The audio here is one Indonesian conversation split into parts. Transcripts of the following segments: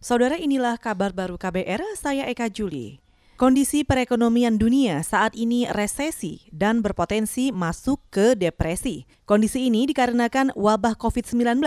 Saudara inilah kabar baru KBR, saya Eka Juli. Kondisi perekonomian dunia saat ini resesi dan berpotensi masuk ke depresi. Kondisi ini dikarenakan wabah COVID-19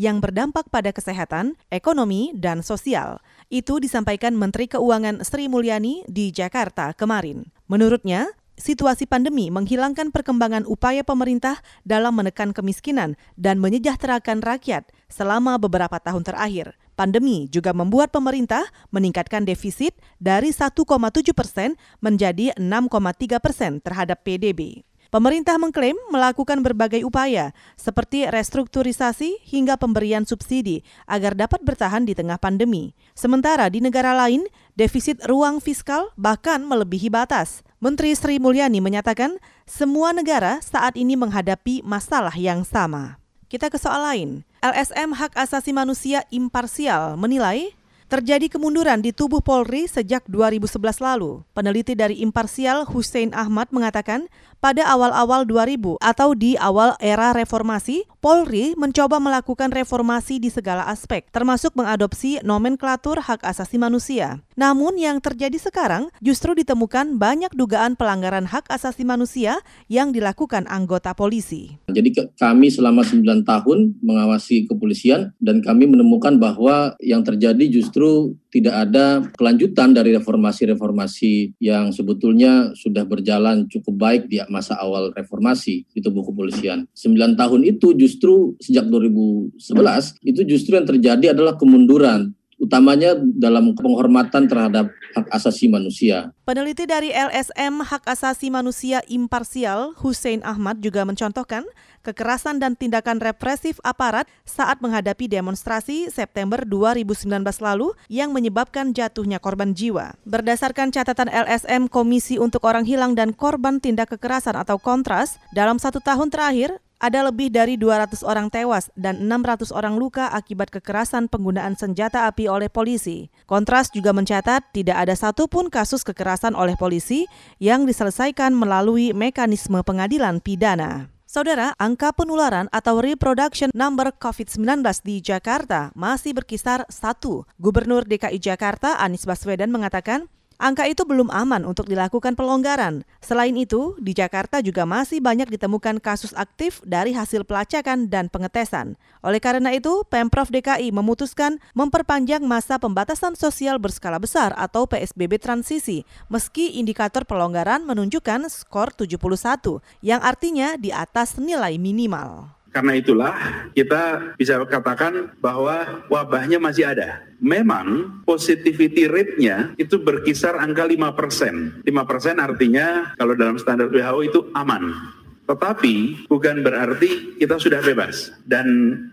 yang berdampak pada kesehatan, ekonomi, dan sosial. Itu disampaikan Menteri Keuangan Sri Mulyani di Jakarta kemarin. Menurutnya, situasi pandemi menghilangkan perkembangan upaya pemerintah dalam menekan kemiskinan dan menyejahterakan rakyat selama beberapa tahun terakhir. Pandemi juga membuat pemerintah meningkatkan defisit dari 1,7 persen menjadi 6,3 persen terhadap PDB. Pemerintah mengklaim melakukan berbagai upaya seperti restrukturisasi hingga pemberian subsidi agar dapat bertahan di tengah pandemi. Sementara di negara lain, defisit ruang fiskal bahkan melebihi batas. Menteri Sri Mulyani menyatakan semua negara saat ini menghadapi masalah yang sama. Kita ke soal lain. LSM Hak Asasi Manusia Imparsial menilai terjadi kemunduran di tubuh Polri sejak 2011 lalu. Peneliti dari Imparsial Hussein Ahmad mengatakan pada awal-awal 2000 atau di awal era reformasi, Polri mencoba melakukan reformasi di segala aspek, termasuk mengadopsi nomenklatur hak asasi manusia. Namun yang terjadi sekarang justru ditemukan banyak dugaan pelanggaran hak asasi manusia yang dilakukan anggota polisi. Jadi kami selama 9 tahun mengawasi kepolisian dan kami menemukan bahwa yang terjadi justru tidak ada kelanjutan dari reformasi-reformasi yang sebetulnya sudah berjalan cukup baik di masa awal reformasi di tubuh kepolisian. Sembilan tahun itu justru sejak 2011 itu justru yang terjadi adalah kemunduran utamanya dalam penghormatan terhadap hak asasi manusia. Peneliti dari LSM Hak Asasi Manusia Imparsial, Hussein Ahmad juga mencontohkan kekerasan dan tindakan represif aparat saat menghadapi demonstrasi September 2019 lalu yang menyebabkan jatuhnya korban jiwa. Berdasarkan catatan LSM Komisi untuk Orang Hilang dan Korban Tindak Kekerasan atau Kontras, dalam satu tahun terakhir, ada lebih dari 200 orang tewas dan 600 orang luka akibat kekerasan penggunaan senjata api oleh polisi. Kontras juga mencatat tidak ada satupun kasus kekerasan oleh polisi yang diselesaikan melalui mekanisme pengadilan pidana. Saudara, angka penularan atau reproduction number COVID-19 di Jakarta masih berkisar satu. Gubernur DKI Jakarta Anies Baswedan mengatakan Angka itu belum aman untuk dilakukan pelonggaran. Selain itu, di Jakarta juga masih banyak ditemukan kasus aktif dari hasil pelacakan dan pengetesan. Oleh karena itu, Pemprov DKI memutuskan memperpanjang masa pembatasan sosial berskala besar atau PSBB transisi, meski indikator pelonggaran menunjukkan skor 71, yang artinya di atas nilai minimal. Karena itulah kita bisa katakan bahwa wabahnya masih ada. Memang positivity rate-nya itu berkisar angka 5%. 5% artinya kalau dalam standar WHO itu aman. Tetapi bukan berarti kita sudah bebas. Dan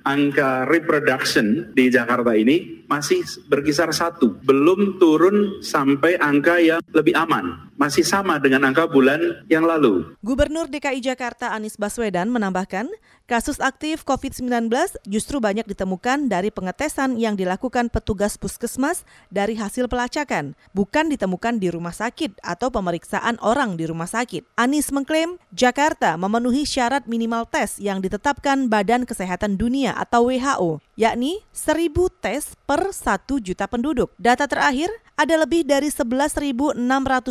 angka reproduction di Jakarta ini masih berkisar satu. Belum turun sampai angka yang lebih aman masih sama dengan angka bulan yang lalu. Gubernur DKI Jakarta Anies Baswedan menambahkan, kasus aktif COVID-19 justru banyak ditemukan dari pengetesan yang dilakukan petugas puskesmas dari hasil pelacakan, bukan ditemukan di rumah sakit atau pemeriksaan orang di rumah sakit. Anies mengklaim Jakarta memenuhi syarat minimal tes yang ditetapkan Badan Kesehatan Dunia atau WHO, yakni 1000 tes per 1 juta penduduk. Data terakhir, ada lebih dari 11.600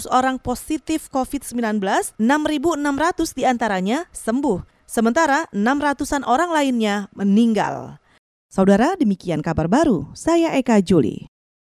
orang positif COVID-19, 6.600 di antaranya sembuh, sementara 600-an orang lainnya meninggal. Saudara, demikian kabar baru. Saya Eka Juli.